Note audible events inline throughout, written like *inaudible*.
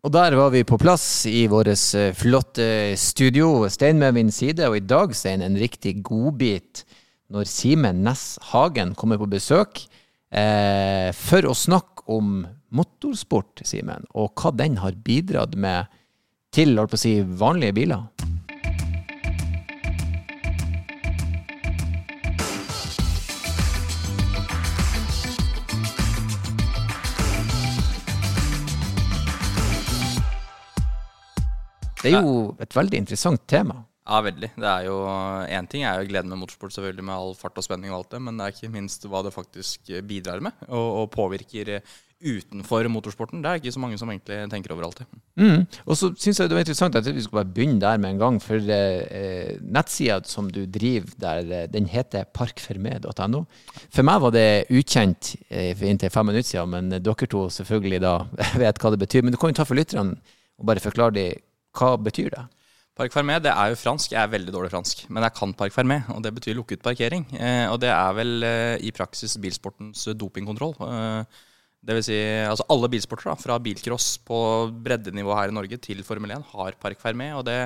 Og der var vi på plass i vårt eh, flotte studio. Stein med min side, og i dag, Stein, en riktig godbit når Simen Næss Hagen kommer på besøk eh, for å snakke om motorsport, Simen, og hva den har bidratt med til holdt på å si, vanlige biler. Det er jo et veldig interessant tema. Ja, veldig. Det er jo Én ting er jo gleden med motorsport, selvfølgelig med all fart og spenning og alt det, men det er ikke minst hva det faktisk bidrar med, og, og påvirker utenfor motorsporten. Det er ikke så mange som egentlig tenker over alltid. Mm. Og så syns jeg det var interessant at vi skal bare begynne der med en gang. For eh, nettsida som du driver der, eh, den heter parkferme.no. For meg var det ukjent eh, inntil fem minutter siden, men dere to selvfølgelig da *laughs* vet hva det betyr. Men du kan jo ta for lytterne og bare forklare dem hva betyr det? Parc fermé det er jo fransk. Jeg er veldig dårlig fransk, men jeg kan Parc fermé, og det betyr lukket parkering. Eh, og det er vel eh, i praksis bilsportens dopingkontroll. Eh, det vil si altså alle bilsporter, da, fra bilcross på breddenivå her i Norge til Formel 1, har Parc fermé. Og det,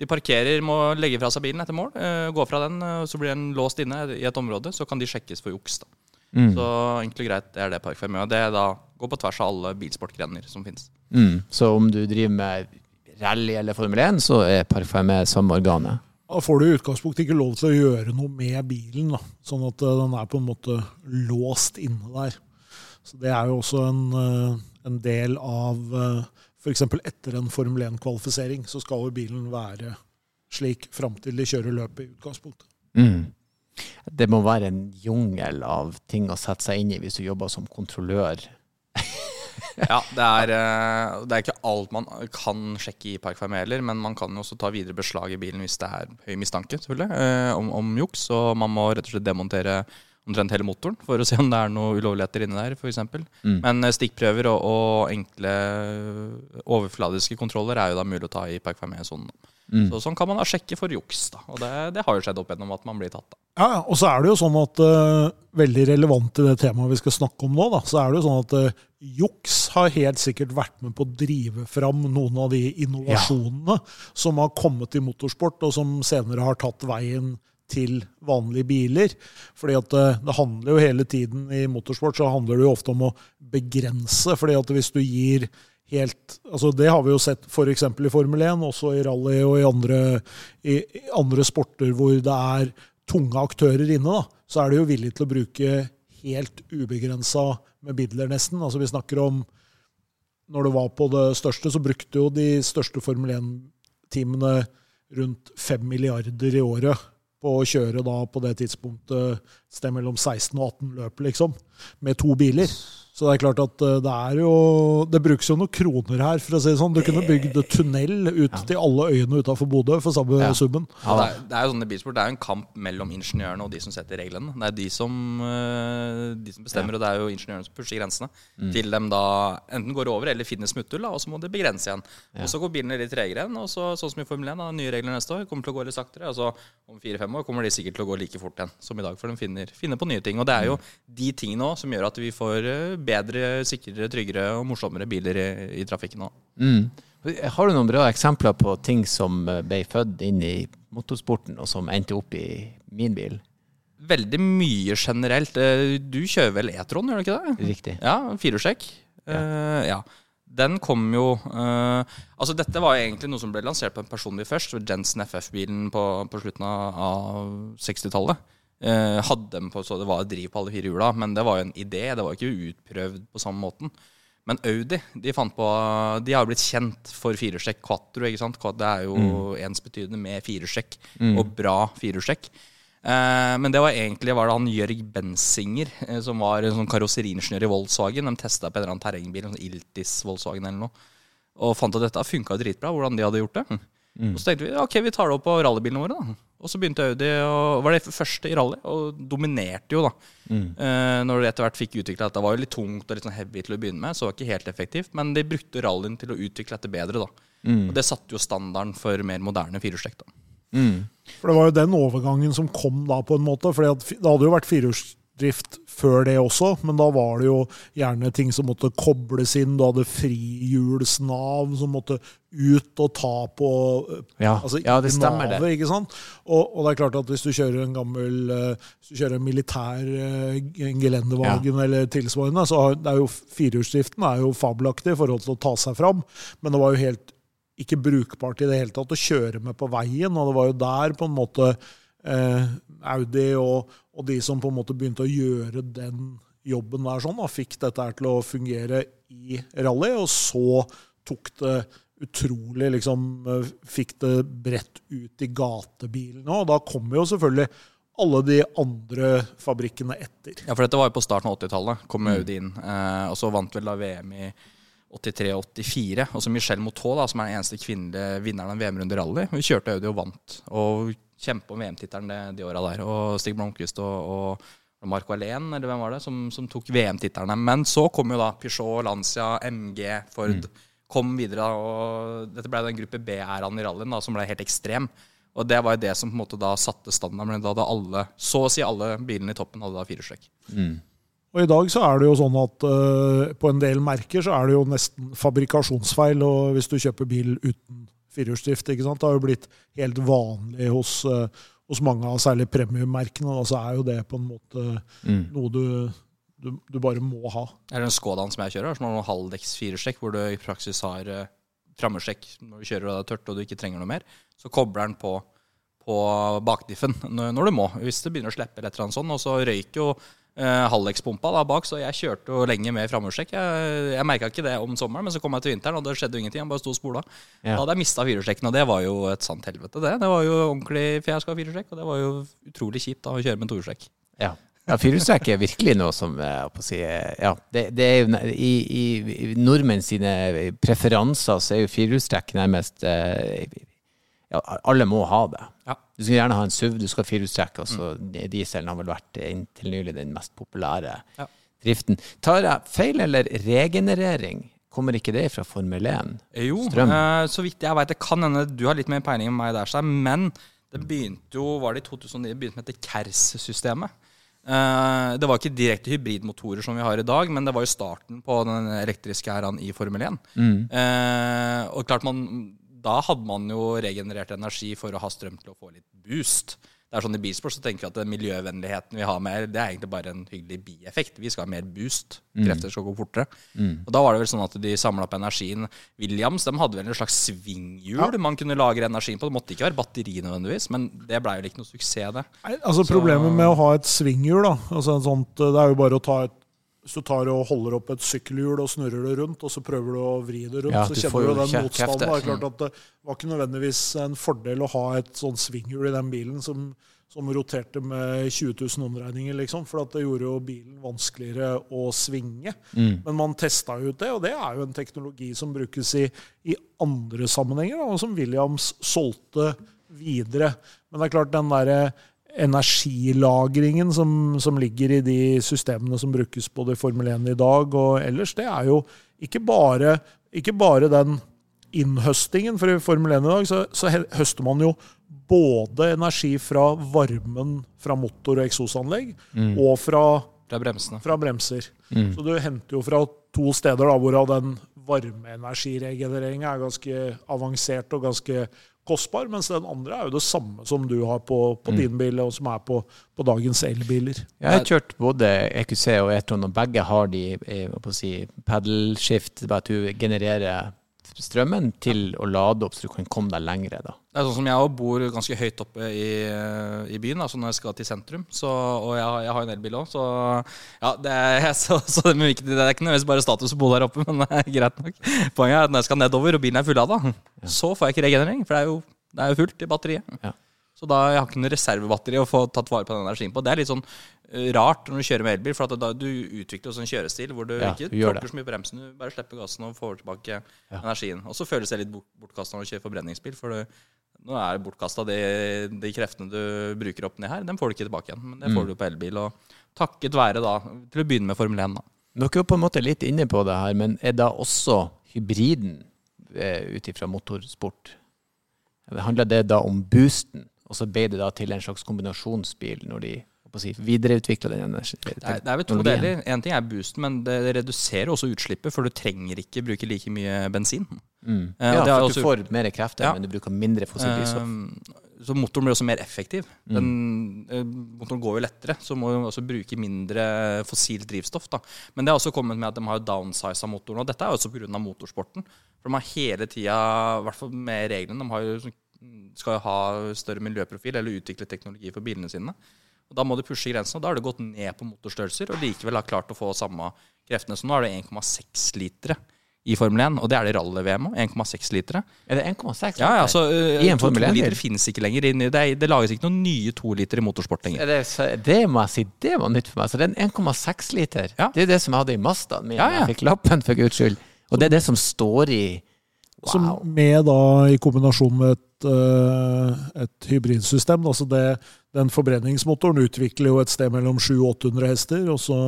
de parkerer, må legge fra seg bilen etter mål, eh, gå fra den, eh, så blir den låst inne i et område. Så kan de sjekkes for juks. da. Mm. Så enkelt og greit det er det Parc fermé. Og det da går på tvers av alle bilsportgrener som finnes. Mm. Så om du driver med rally eller Formel 1, så er parfyme samme organet. Da får du i utgangspunktet ikke lov til å gjøre noe med bilen, da. sånn at eh, den er på en måte låst inne der. Så Det er jo også en, eh, en del av eh, F.eks. etter en Formel 1-kvalifisering, så skal jo bilen være slik fram til de kjører løpet i utgangspunktet. Mm. Det må være en jungel av ting å sette seg inn i hvis du jobber som kontrollør *laughs* ja, det er, eh, det er, ikke alt man kan sjekke i Park Fermé heller, men man kan jo også ta videre beslag i bilen hvis det er høy mistanke selvfølgelig, eh, om, om juks. Og man må rett og slett demontere omtrent hele motoren for å se om det er noe ulovligheter inni der, f.eks. Mm. Men eh, stikkprøver og, og, enkle overfladiske kontroller er jo da mulig å ta i Park Fermé-sonen. Mm. Så Sånn kan man da sjekke for juks, da. Og det, det har jo skjedd opp gjennom at man blir tatt. da. Ja, og så er det jo sånn at uh, Veldig relevant i det temaet vi skal snakke om nå, da, så er det jo sånn at uh, juks har helt sikkert vært med på å drive fram noen av de innovasjonene ja. som har kommet i motorsport, og som senere har tatt veien til vanlige biler. Fordi at uh, det handler jo hele tiden i motorsport så handler det jo ofte om å begrense. fordi at hvis du gir helt altså Det har vi jo sett f.eks. i Formel 1, også i rally og i andre, i andre sporter hvor det er tunge aktører inne. da, Så er de jo villige til å bruke helt ubegrensa med midler, nesten. Altså Vi snakker om Når det var på det største, så brukte jo de største Formel 1-teamene rundt 5 milliarder i året på å kjøre da på det tidspunktet et sted mellom 16 og 18 løp, liksom, med to biler. Så det er klart at eh, det er jo Det brukes jo noen kroner her, for å si det sånn. Du kunne bygd tunnel ut ja. til alle øyene utafor Bodø for samme ja. summen. Ja, det, er, det er jo sånn i bilsport, det er jo en kamp mellom ingeniørene og de som setter reglene. Det er de som, eh, de som bestemmer, og det er jo ingeniørene som pusher grensene. Mm. Til dem da enten går over eller finner smutthull, og så må de begrense igjen. Og så går bilene litt tregere igjen, og så, sånn som i Formel 1, da, nye regler neste år, kommer til å gå litt saktere. Og så om fire-fem år kommer de sikkert til å gå like fort igjen som i dag, for de finner, finner på nye ting. Og det er jo de tingene òg som gjør at vi får eh, bedre, sikrere tryggere og morsommere biler i, i trafikken òg. Mm. Har du noen bra eksempler på ting som eh, ble født inn i motorsporten, og som endte opp i min bil? Veldig mye generelt. Eh, du kjører vel E-tron, gjør du ikke det? Riktig. Ja, Firehjulstrekk. Ja. Uh, ja. Den kom jo uh, Altså Dette var egentlig noe som ble lansert på en personbil først. Jensen FF-bilen på, på, slutten av 60-tallet. Uh, hadde dem på så det var driv på alle fire hjula, men det var jo en idé. Det var ikke utprøvd på samme måten. Men Audi de fant på, de har jo blitt kjent for firehjulstrekk quattro. ikke sant? Det er jo mm. ensbetydende med firehjulstrekk, mm. og bra firehjulstrekk. Eh, men det var egentlig var det han Jørg Bensinger, eh, som var en sånn karosseriingeniør i Volkswagen. De testa på en eller annen terrengbil, en sånn Iltis Volkswagen eller noe, og fant at dette funka dritbra. hvordan de hadde gjort det. Mm. Og så tenkte vi ok, vi tar det opp på rallybilene våre. da. Og så begynte Audi og var det første i rally, og dominerte jo, da. Mm. Eh, når de etter hvert fikk utvikla dette. Det var jo litt tungt og litt sånn heavy til å begynne med, så det var ikke helt effektivt. Men de brukte rallyen til å utvikle dette bedre, da. Mm. Og det satte jo standarden for mer moderne firehjulstrekk, da. Mm. For det var jo den overgangen som kom da, på en måte. For det hadde jo vært firehjulsdrift før det også, men da var det jo gjerne ting som måtte kobles inn. Du hadde frihjulsnav som måtte ut og ta på Ja, altså, ja det stemmer navet, det. Ikke sant? Og, og det er klart at hvis du kjører en gammel eh, Hvis du kjører en militær gelendevagen gelendervagen eller tilsvarende, så er jo firehjulsdriften er jo fabelaktig i forhold til å ta seg fram, men det var jo helt ikke brukbart i det hele tatt å kjøre med på veien, og det var jo der på en måte eh, Audi og, og de som på en måte begynte å gjøre den jobben der sånn, da, fikk dette til å fungere i rally, og så tok det utrolig liksom eh, Fikk det bredt ut i gatebilene, og da kom jo selvfølgelig alle de andre fabrikkene etter. Ja, for dette var jo på starten av 80-tallet. Kom Audi inn. Eh, og så vant vel da VM i 83 og 84. Og så Michelle Moutot, da, som er den eneste kvinnelige vinneren av VM-runde rally. Hun kjørte Audi og vant. Og kjempa om VM-tittelen de, de åra der. Og Stig Blomkvist og, og Marco Alén, eller hvem var det, som, som tok VM-titlene. Men så kom jo da Peugeot, Lancia, MG, Ford. Kom videre, og dette ble den gruppe B-æraen i rallyen da, som ble helt ekstrem. Og det var jo det som på en måte da satte standarden. Da hadde alle, så å si alle bilene i toppen hadde da firestrekk. Og i dag så er det jo sånn at uh, på en del merker så er det jo nesten fabrikasjonsfeil og hvis du kjøper bil uten firehjulsdrift. ikke sant? Det har jo blitt helt vanlig hos, uh, hos mange av særlig premiummerkene. Og så er jo det på en måte noe du, du, du bare må ha. Er det den Skodaen som jeg kjører, som har noen halvdekks firestrekk, hvor du i praksis har uh, frammesjekk når du kjører og det er tørt og du ikke trenger noe mer. Så kobler den på, på bakdiffen når, når du må, hvis det begynner å slippe eller et eller annet sånt. Og så røyker jo uh, halvdekkspumpa da bak, så jeg kjørte jo lenge med framhjulstrekk. Jeg, jeg merka ikke det om sommeren, men så kom jeg til vinteren, og det skjedde jo ingenting. Jeg bare sto og spola. Ja. Da hadde jeg mista firehjulstrekken, og det var jo et sant helvete, det. Det var jo ordentlig fiasko av firestrekk, og det var jo utrolig kjipt da å kjøre med tohjulstrekk. Ja. Ja, Firehjulstrekk er virkelig noe som på å si, ja, det, det er jo, i, i, I nordmenn sine preferanser så er jo firehjulstrekk nærmest eh, ja, Alle må ha det. Ja. Du skal gjerne ha en SUV, du skal ha firehjulstrekk, så dieselen har vel vært eh, inntil nylig den mest populære Ja. driften. Tar jeg feil eller regenerering? Kommer ikke det fra Formel 1? Jo, eh, så vidt jeg veit. Det kan hende du har litt mer peiling enn meg der, Stein, men det begynte jo, var det i 2009, det begynte med dette KERS-systemet. Eh, det var ikke direkte hybridmotorer som vi har i dag, men det var jo starten på den elektriske æraen i Formel 1. Eh, og klart man, da hadde man jo regenerert energi for å ha strøm til å få litt boost. Det er sånn I bilsport så tenker vi at den miljøvennligheten vi har med, det er egentlig bare en hyggelig bieffekt. Vi skal ha mer boost. Krefter skal gå fortere. Og Da var det vel sånn at de samla opp energien. Williams de hadde vel en slags svinghjul man kunne lagre energien på. Det måtte ikke være batteri nødvendigvis, men det blei jo ikke noe suksess, det. Nei, altså Problemet med å ha et svinghjul da, altså sånt, Det er jo bare å ta et Hvis du tar og holder opp et sykkelhjul og snurrer det rundt, og så prøver du å vri det rundt, Ja, så kjenner du den motstanden. Det er klart at det var ikke nødvendigvis en fordel å ha et sånn svinghjul i den bilen som, som roterte med 20 000 omdreininger, liksom, for at det gjorde jo bilen vanskeligere å svinge. Men man testa ut det, og det er jo en teknologi som brukes i, i andre sammenhenger, og som Williams solgte videre. Men det er klart, den derre energilagringen som, som ligger i de systemene som brukes både i Formel 1 i dag og ellers, det er jo ikke bare, ikke bare den innhøstingen. For i Formel 1 i dag så, så høster man jo både energi fra varmen fra motor- og eksosanlegg, og fra Fra bremsene. fra bremser. Så du henter jo fra to steder, da, hvorav den varmeenergiregenereringa er ganske avansert og ganske kostbar, mens den andre er jo det samme som du har på, på din bil, og som er på, på dagens elbiler. Jeg har kjørt både EQC og E-tron, og begge har de eh, si, paddle-skift, bare at du genererer strømmen til å lade opp, så du kan komme deg lengre. da. Det er sånn som jeg bor ganske høyt oppe i, i byen, altså når jeg skal til sentrum. Så, og jeg, jeg har en elbil òg, så ja, det er, så, så det, er ikke, det er ikke nødvendigvis bare status å bo der oppe, *laughs* men det er greit nok. Poenget er at når jeg skal nedover og bilen er fullada, så får jeg ikke regenerering, for det er jo, det er jo fullt i batteriet. Ja. Så da jeg har ikke noe reservebatteri å få tatt vare på den energien på. Det er litt sånn eh, rart når du kjører med elbil, for at da, du utvikler en sånn kjørestil hvor du Ja, ikke tråkker så mye bremsen, du bare slipper gassen og får tilbake energien. Og så føles det litt bort, bortkasta når du kjører forbrenningsbil, for du, nå er det bortkasta de, de kreftene du bruker opp ned her, dem får du ikke tilbake igjen. Men det Mm. får du på elbil, og takket være da, til å begynne med Formel 1, da. Dere er jo på en måte litt inne på det her, men er da også hybriden eh, ut ifra motorsport? Handler det da om boosten, og så ble det da til en slags kombinasjonsbil når de si, videreutvikla den energien. Det er, det er vel to deler. En ting er boosten, men det reduserer også utslippet, for du trenger ikke bruke like mye bensin. Mm. Eh, Ja, for også- du får mer krefter, Ja. men du bruker mindre fossilt drivstoff. Uh, så motoren blir også mer effektiv. Mm. Den, mm. motoren går jo lettere, så må du også bruke mindre fossilt drivstoff. Da. Men det har også kommet med at de har downsiza motoren. Og dette er også pga. motorsporten. For de har hele tida, i hvert fall med reglene, de har jo, sånn- skal ha større miljøprofil eller utvikle teknologi for bilene sine. Og Da må du pushe grensen, og da har du gått ned på motorstørrelser og likevel har klart å få samme kreftene. Så nå er det 1,6 litere i Formel 1, og det er det rally-VM òg. 1,6 litere. Er det 1,6 Ja, ja, liter? så uh, I en to, Formel 1-bil? liter finnes ikke lenger. inn i- Det, er, det lages ikke noen nye to liter i motorsport lenger. Er det, det må jeg si, det var nytt for meg. Så er 1,6 liter. Ja. Det er det som jeg hadde i Mazdaen min. Da ja. Jeg fikk lappen, for guds skyld. Og det er det som står i Som med da i kombinasjon med et, eh, et hybridsystem. Altså det, Den forbrenningsmotoren utvikler jo et sted mellom 700-800 hester, og så,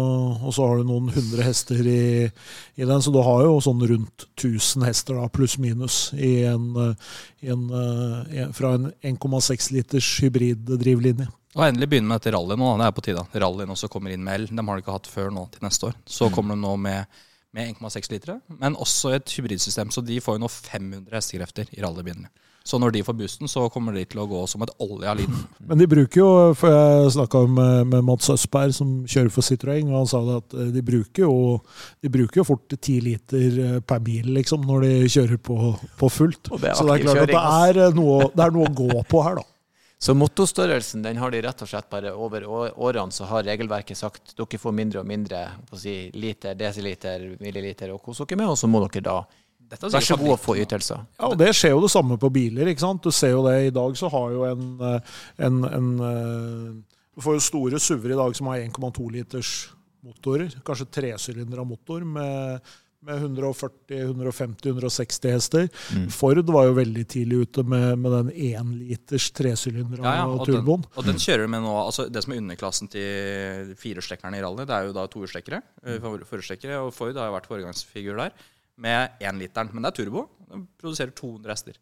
og så har du noen hundre hester i, i den. Så du har jo sånn rundt 1000 hester, pluss minus, i en, eh, fra en 1,6 liters hybriddrivlinje. Og endelig begynne med dette rallyet nå. Det er på tide. Rallyen også kommer inn med el. De har de ikke hatt før nå til neste år. Så kommer de nå med, med 1,6 litere, men også et hybridsystem. Så de får jo nå 500 hestekrefter i rallybilene. Så når de får boosten, så kommer de til å gå som et olje av lyn. *laughs* Men de bruker jo, for jeg snakka med, med Mats Østberg, som kjører for Citroën, og han sa det at eh, de bruker jo, de bruker jo fort ti liter eh, per bil, liksom, når de kjører på, på fullt. Det Så det er klart at det er, eh, noe, det er noe å gå på her, da. *laughs* Så motorstørrelsen den har de rett og slett bare over årene så har regelverket sagt dere får mindre og mindre på si, liter, desiliter, milliliter å kose dere med, og så må dere da Dette er vær så god å få ytelser. Ja, og Det skjer jo det samme på biler. ikke sant? Du ser jo det i dag, så har jo en, eh, en, en eh, Du får jo store SUV-er i dag som har 1,2 liters motorer. Kanskje tresylindra motor med, med 140-150-160 hester. Mm. Ford var jo veldig tidlig ute med, med den 1 liters tresylindra Ja, ja, og, den, turboen. og den kjører med nå altså Det som er underklassen til firestekkerne i rally, det er jo da tohjulstrekkere. eh, Forhjulstrekkere, og Ford har jo vært foregangsfigur der, med énliteren. Men det er turbo. Den produserer 200 hester.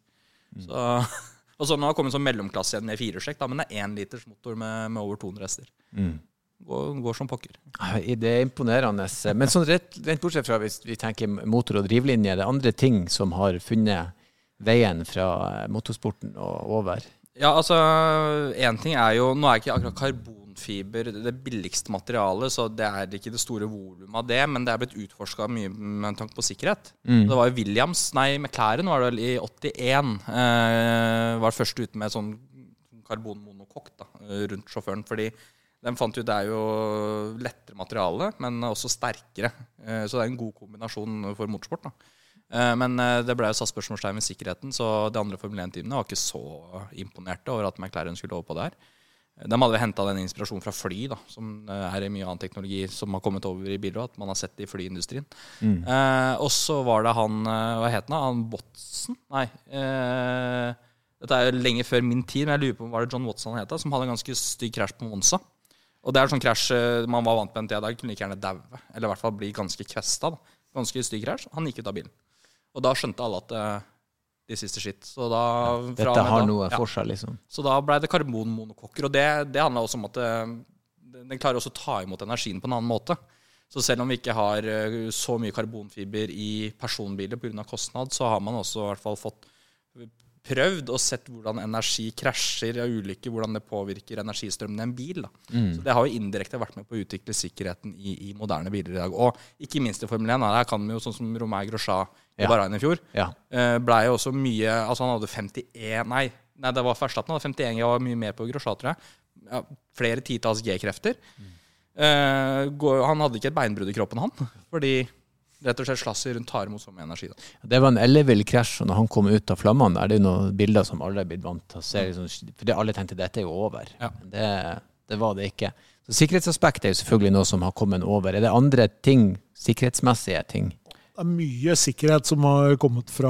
Så, *laughs* og så nå har det kommet en sånn mellomklasse igjen med firehjulstrekk, men det er énliters motor med, med over 200 hester. Mm. Går, går som pokker. Det er imponerende. Men sånn rett, rent bortsett fra hvis vi tenker motor og drivlinje, det er andre ting som har funnet veien fra eh, motorsporten og over. Ja, altså Én ting er jo Nå er ikke akkurat karbonfiber det billigste materialet, så det er ikke det store volumet av det, men det er blitt utforska mye med tanke på sikkerhet. Mm. Det var jo Williams, nei, McLaren var det vel i 81, eh, var først ute med sånn karbonmonokokk da, rundt sjåføren. fordi den fant ut det er jo lettere materiale, men også sterkere. Eh, Så det er en god kombinasjon for motorsport. da. Eh, Men eh, det ble jo satt spørsmålstegn ved sikkerheten, så de andre Formel 1-teamene var ikke så imponerte over at McLaren skulle over på det her. De hadde henta den inspirasjonen fra fly, da, som eh, er mye annen teknologi som har kommet over i biler, at man har sett det i flyindustrien. Eh, og så var det han eh, Hva het han? Han Watson? Nei. Eh, dette er jo lenge før min tid, men jeg lurer på var det John Watson han het, da, som hadde en ganske stygg krasj på Monza. Og det er sånn krasj eh, man var vant med en tid i dag, kunne like gjerne daue. Eller i hvert fall bli ganske kvesta. da. Ganske stygg krasj. Han gikk ut av bilen. Og da skjønte alle at de siste skitt. Så da fra Dette har da- noe ja. for seg, liksom. Så da ble det karbonmonokokker. Og det, det handla også om at det, den klarer også å ta imot energien på en annen måte. Så selv om vi ikke har eh, så mye karbonfiber i personbiler pga. kostnad, så har man også i hvert fall fått prøvd og sett hvordan energi krasjer av ulykker, hvordan det påvirker energistrømmen i en bil. Da. Så Det har jo indirekte vært med på å utvikle sikkerheten i, i moderne biler i dag. Og ikke minst i Formel 1. Da. Her kan vi jo sånn som Romain Grosjean i Ja. Bahrain i fjor. Ja. Eh, ble jo også mye Altså han hadde 51 Nei, nei det var Verstappen. Han hadde 51 Jeg var mye mer på Grosja, tror jeg. Ja, flere titalls G-krefter. Eh, gå- han hadde ikke et beinbrudd i kroppen, han. *laughs* Fordi rett og slett slasset rundt tar imot så mye energi. Da. Det var en ellevill krasj, og når han kom ut av flammene, er det jo noen bilder som alle er blitt vant til å se. Liksom, for alle tenkte dette er jo over. Ja. Det, det var det ikke. Så Sikkerhetsaspektet er jo selvfølgelig noe som har kommet over. Er det andre ting, sikkerhetsmessige ting? Det er mye sikkerhet som har kommet fra,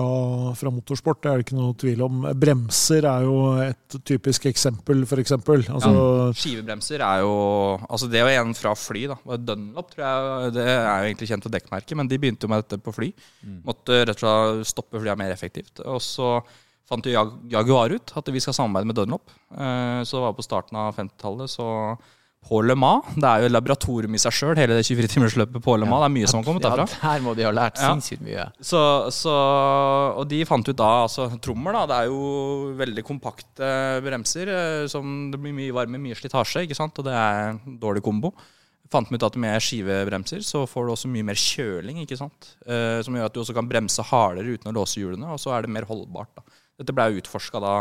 fra motorsport, det er det ikke noe tvil om. Bremser er jo et typisk eksempel, f.eks. Altså, Skivebremser er jo Altså Det er jo en fra fly. da Dunlop, tror jeg. Det er jo egentlig kjent for dekkmerket, men de begynte jo med dette på fly. Måtte rett og slett stoppe flyet mer effektivt. Og så fant jo Jag Jaguar ut at vi skal samarbeide med Dunlop. Eh, Så det var på starten av 50-tallet. Så på Le Mans. Det er jo et laboratorium i seg sjøl, hele det 24-timersløpet på Le Mans. Det er mye som har kommet derfra. Ja, der må de ha lært Ja. sinnssykt mye. Så, så, og de fant ut da altså Trommer, da. Det er jo veldig kompakte bremser. eh, Som det blir mye varme, mye slitasje, ikke sant. Og det er en dårlig kombo. Fant ut at med skivebremser så får du også mye mer kjøling, ikke sant. Eh, som gjør at du også kan bremse hardere uten å låse hjulene, og så er det mer holdbart. da. Dette ble utforska da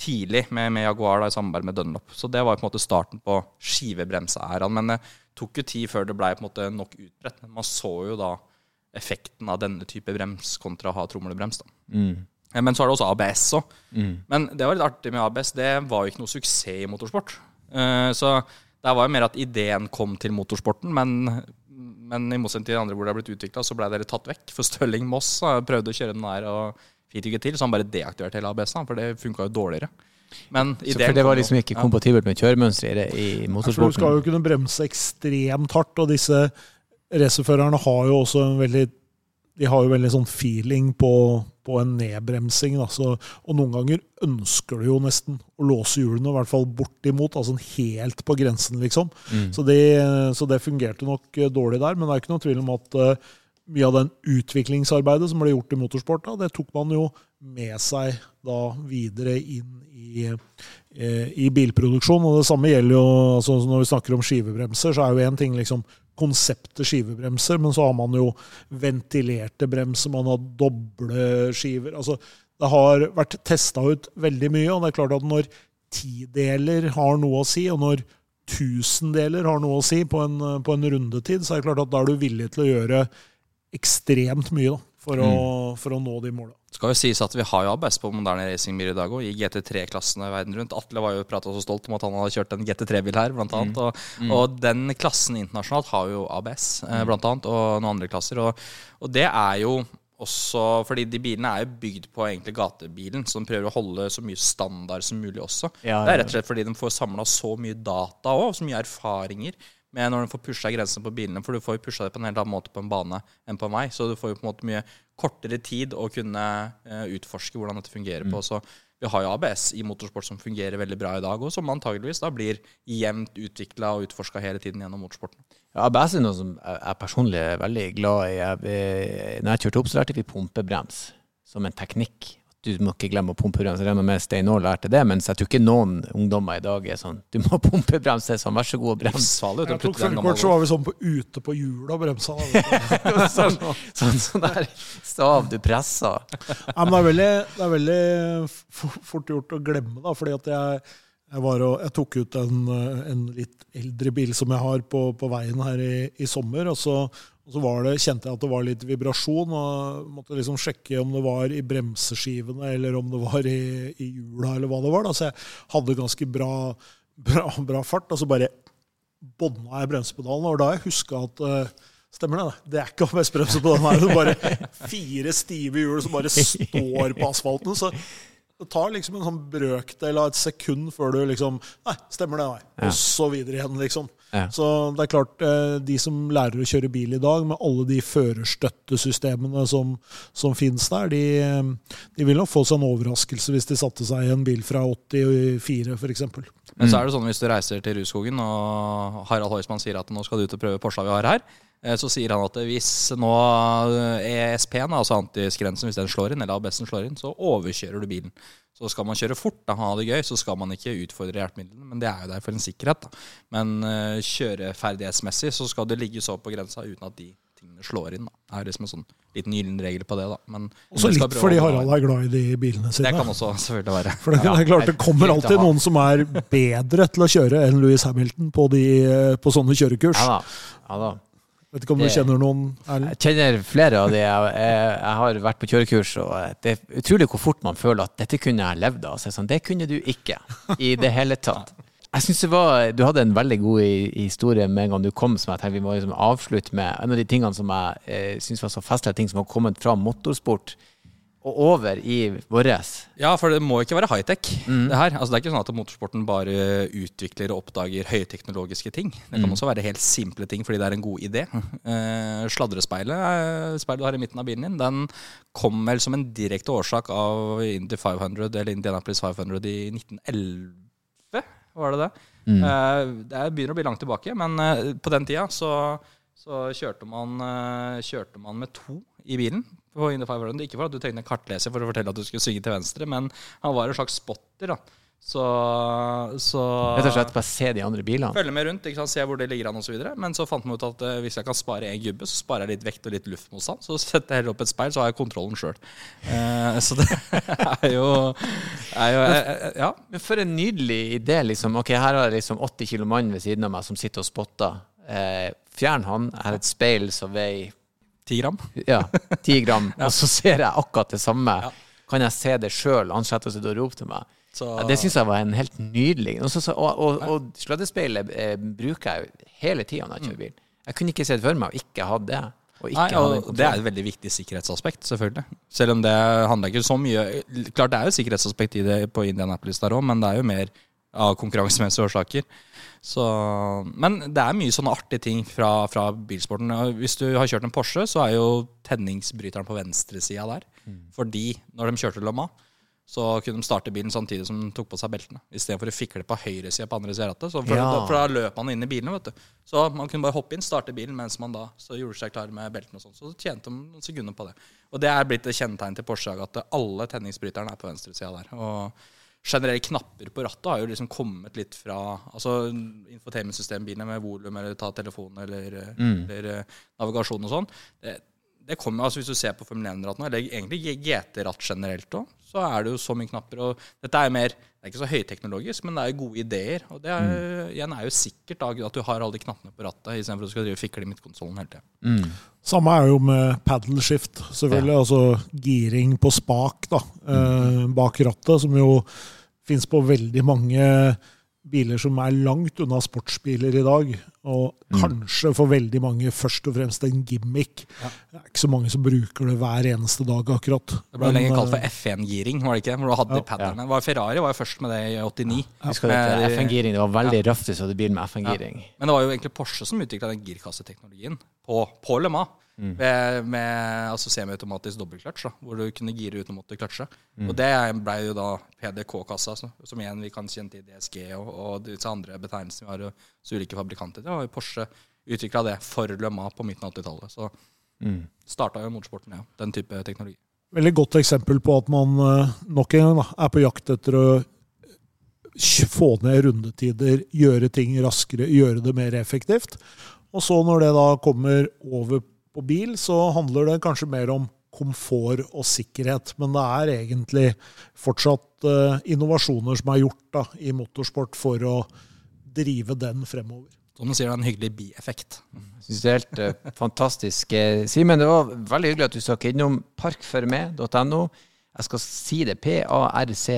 tidlig med, med Jaguar da, i samarbeid med Dunlop. Så det var på en måte starten på skivebremseæraen. Men det tok jo tid før det ble på en måte nok utbredt. Man så jo da effekten av denne type brems kontra å ha tromlebrems. da. Mm. Eh, Men så er det også ABS òg. Mm. Men det var litt artig med ABS. Det var jo ikke noe suksess i motorsport. Eh, Så det var jo mer at ideen kom til motorsporten, men, men i motsetning til de andre hvor det har blitt utvikla, så ble det tatt vekk. For Stølling Moss eh, prøvde å kjøre den der og fikk det ikke til, så han bare deaktiverte hele ABS-en, for det funka jo dårligere. Men Så for det var liksom ikke kompatibelt med kjøremønsteret i motorsporten? du skal jo kunne bremse ekstremt hardt, og disse racerførerne har jo også en veldig de har jo veldig sånn feeling på, på en nedbremsing. Da. Så, og noen ganger ønsker du jo nesten å låse hjulene, i hvert fall bortimot. Altså helt på grensen, liksom. Mm. Så, det, så det fungerte nok dårlig der. Men det er ikke noe tvil om at eh, mye av den utviklingsarbeidet som ble gjort i motorsport, da, det tok man jo med seg da videre inn i, eh, i bilproduksjon. Og det samme gjelder jo altså når vi snakker om skivebremser, så er jo én ting liksom konseptet skivebremser, men så har man jo ventilerte bremser, man har doble skiver. altså Det har vært testa ut veldig mye, og det er klart at når tideler har noe å si, og når tusendeler har noe å si på en, på en rundetid, så er det klart at da er du villig til å gjøre ekstremt mye da, for, å, for å nå de måla. skal jo sies at vi har jo ABS på moderne racingbiler i dag òg, i GT3-klassene verden rundt. Atle var jo prata så stolt om at han hadde kjørt en GT3-bil her, blant annet. Og, og den klassen internasjonalt har jo ABS, eh, blant annet, og noen andre klasser. Og, og det er jo også fordi de bilene er jo bygd på egentlig gatebilen, så de prøver å holde så mye standard som mulig også. Ja, Det er rett og slett fordi de får samla så mye data òg, så mye erfaringer med når du får pusha grensene på bilene. For du får jo pusha det på en helt annen måte på en bane enn på en vei. Så du får jo på en måte mye kortere tid å kunne eh, utforske hvordan dette fungerer på. Så vi har jo ABS i motorsport som fungerer veldig bra i dag, og som antageligvis da blir jevnt utvikla og utforska hele tiden gjennom motorsporten. Ja, ABS er noe som jeg personlig er veldig glad i. Jeg, når jeg kjørte opp, så lærte vi pumpebrems som en teknikk. Du må ikke glemme å pumpe bremsen. regner med Stein Aall lærte det, mens jeg tror ikke noen ungdommer i dag er sånn Du må *laughs* pumpebremse, det er sånn, vær så god, og brems. Livsfarlig. Jeg tok førerkort, så var vi sånn på ute på hjulet og bremsa. *laughs* sånn, sånn, sånn der stav du pressa. ja, men det er veldig, det er veldig fort gjort å glemme, da, fordi at jeg, jeg, var og, jeg tok ut en, en litt eldre bil som jeg har på, på veien her i, i sommer, og så, og så var det, kjente jeg at det var litt vibrasjon, og måtte liksom sjekke om det var i bremseskivene eller om det var i, i hjula eller hva det var. Da. Så jeg hadde ganske bra, bra, bra fart, og så bare bånda jeg bremsepedalen. Og da jeg huska at eh, Stemmer det? da. Det er ikke ABS-bremse på den her. Det er bare fire stive hjul som bare står på asfalten. Så det tar liksom en sånn brøkdel av et sekund før du liksom Nei, stemmer det, nei. Og så videre igjen, liksom. Ja. Så det er klart, eh, de som lærer å kjøre bil i dag, med alle de førerstøttesystemene som, som finnes der, de, eh, de vil nok få seg en overraskelse hvis de satte seg i en bil fra 84, f.eks. Men så er det sånn hvis du reiser til Rudskogen, og Harald Heusmann sier at nå skal du ut og prøve Porscha vi har her, eh, så sier han at hvis nå ESP-en, altså antisgrensen, hvis den slår inn, eller ABS-en slår inn, så overkjører du bilen. Så skal man kjøre fort og ha det gøy, så skal man ikke utfordre hjelpemidlene. Men det er jo der for en sikkerhet. Da. Men uh, kjøreferdighetsmessig så skal det ligge så på grensa uten at de tingene slår inn. Da. Det er liksom en sånn liten gyllen regel på det. da. Men Også litt fordi Harald er glad i de bilene sine. Det kan også selvfølgelig være. For det, Ja, det er klart det kommer alltid noen som er bedre til å kjøre enn Louis Hamilton på, de, på sånne kjørekurs. Ja da. Ja da. Vet ikke om du kjenner noen Erlend? Jeg kjenner flere av de. Jeg, jeg, jeg har vært på kjørekurs, og det er utrolig hvor fort man føler at dette kunne jeg levd av. Sånn, det kunne du ikke i det hele tatt. Jeg synes det var, Du hadde en veldig god historie med en gang du kom, som jeg tenkte vi må liksom avslutte med. En av de tingene som jeg eh, syns var så festlige ting som har kommet fra motorsport og over i våres. Ja, for det må ikke være high-tech. Det her. Altså, det er ikke sånn at motorsporten bare utvikler og oppdager høyteknologiske ting. Det kan også være helt simple ting fordi det er en god idé. Eh, sladrespeilet, eh, speilet du har i midten av bilen din, den kom vel som en direkte årsak av Indy 500, eller Indianapolis 500 i 1911. var det det? Eh, det er- begynner å bli langt tilbake, men eh, på den tida så, så kjørte, man, eh, kjørte man med to i bilen. På Indy 500. Ikke for at du trengte en kartleser for å fortelle at du skulle svinge til venstre, men han var en slags spotter. da. Så, så Rett og slett bare se de andre bilene. Følge med rundt, ikke sant? se hvor det ligger an osv. Men så fant man ut at eh, hvis jeg kan spare én gubbe, så sparer jeg litt vekt og litt luftmotstand. Så setter jeg heller opp et speil, så har jeg kontrollen sjøl. så det er jo, er jo eh, eh, Ja. Men for en nydelig idé. liksom. Ok, Her har jeg liksom 80 kilo mann ved siden av meg som sitter og spotter. Eh, fjern han. Jeg har et speil som veier Ti gram. ja, ti gram, *laughs* og så ser jeg akkurat det samme. Kan jeg se det sjøl? Han setter seg og roper til meg. Så, Ja, det syns jeg var en helt nydelig og, og, og, og sleddespeilet eh, bruker jeg hele tida når jeg kjører bil. Jeg kunne ikke sett for meg å ikke ha det. Nei, det er et veldig viktig sikkerhetsaspekt, selvfølgelig. Selv om det handler ikke så mye Klart det er jo sikkerhetsaspekt i det på Indianapolis der òg, men det er jo mer av konkurransemessige årsaker. Så, men det er mye sånne artige ting fra, fra bilsporten. Hvis du har kjørt en Porsche, så er jo tenningsbryteren på venstresida der. Fordi når de kjørte Le Mans, så kunne de starte bilen samtidig som de tok på seg beltene. Istedenfor å fikle på høyresida på andre sida av rattet. Så For, Ja. da, for da løp man inn i bilene, vet du. Så man kunne bare hoppe inn, starte bilen mens man da så gjorde seg klar med beltene og sånn. Så tjente de noen sekunder på det. Og det er blitt et kjennetegn til Porsche at alle tenningsbryterne er på venstresida der. Og generelle knapper på rattet har jo liksom kommet litt fra Altså infotainmentsystembilene med volum eller ta telefonen eller, eller eh, navigasjon og sånn. Det, kommer, altså Hvis du ser på Formel 1-rattene, eller egentlig GT-ratt generelt òg, så er det jo så mye knapper. og Dette er mer, det er ikke så høyteknologisk, men det er jo gode ideer. Og det er, igjen er jo sikkert da, at du har alle de knappene på rattet, istedenfor at du skal drive fikle i midtkonsollen hele tida. Samme er jo med paddle shift, selvfølgelig. Altså giring på spak da, eh, bak rattet, som jo fins på veldig mange biler som er langt unna sportsbiler i dag. Og kanskje for veldig mange først og fremst en gimmick. Det er ikke så mange som bruker det hver eneste dag, akkurat. Det ble Men, lenge kalt eh, for F1-giring, var det ikke? Hvor du hadde de paddene, Var Ferrari var jo først med det i 89. Husker du at Med- FN-giring? Det var veldig røft hvis du hadde bil med FN-giring. Men det var jo egentlig Porsche som utvikla den girkasseteknologien på, på Le Mans. Med, med altså semiautomatisk dobbeltklatsj, hvor du kunne gire uten å måtte kløtsje. Og det ble jo da PDK-kassa, som igjen vi kan kjenne til DSG og, og disse andre betegnelsene vi har hos ulike fabrikanter. Det var jo Porsche utvikla det for Le Mans på midten av 80-tallet. Så Mm. starta jo motorsporten, ja. Den type teknologi. Veldig godt eksempel på at man eh, nok en gang da, er på jakt etter å få ned rundetider, gjøre ting raskere, gjøre det mer effektivt. Og så når det da kommer over på bil, så handler det kanskje mer om komfort og sikkerhet. Men det er egentlig fortsatt uh, innovasjoner som er gjort da, i motorsport for å drive den fremover. Som du sier, det er en hyggelig bieffekt. Jeg synes det er helt uh, fantastisk. Eh, Simen, det var veldig hyggelig at du stakk innom parkforme.no. Jeg skal si det. P-A-R-C-F-E-R-M-E.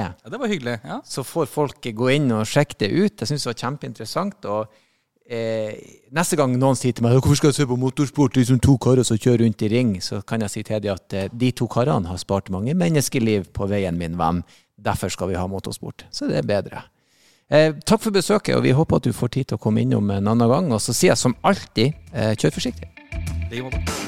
Ja, det var hyggelig. ja. Så får folk gå inn og sjekke det ut. Jeg syns det var kjempeinteressant. Og eh, neste gang noen sier til meg hvorfor skal jeg se på motorsport, det er liksom to karer som kjører rundt i ring, så kan jeg si til dem at eh, de to karene har spart mange menneskeliv på veien, min venn. Derfor skal vi ha motorsport. Så det er bedre. Eh, takk for besøket, og vi håper at du får tid til å komme innom en annen gang. Og så sier jeg som alltid, eh, kjør forsiktig. I like måte.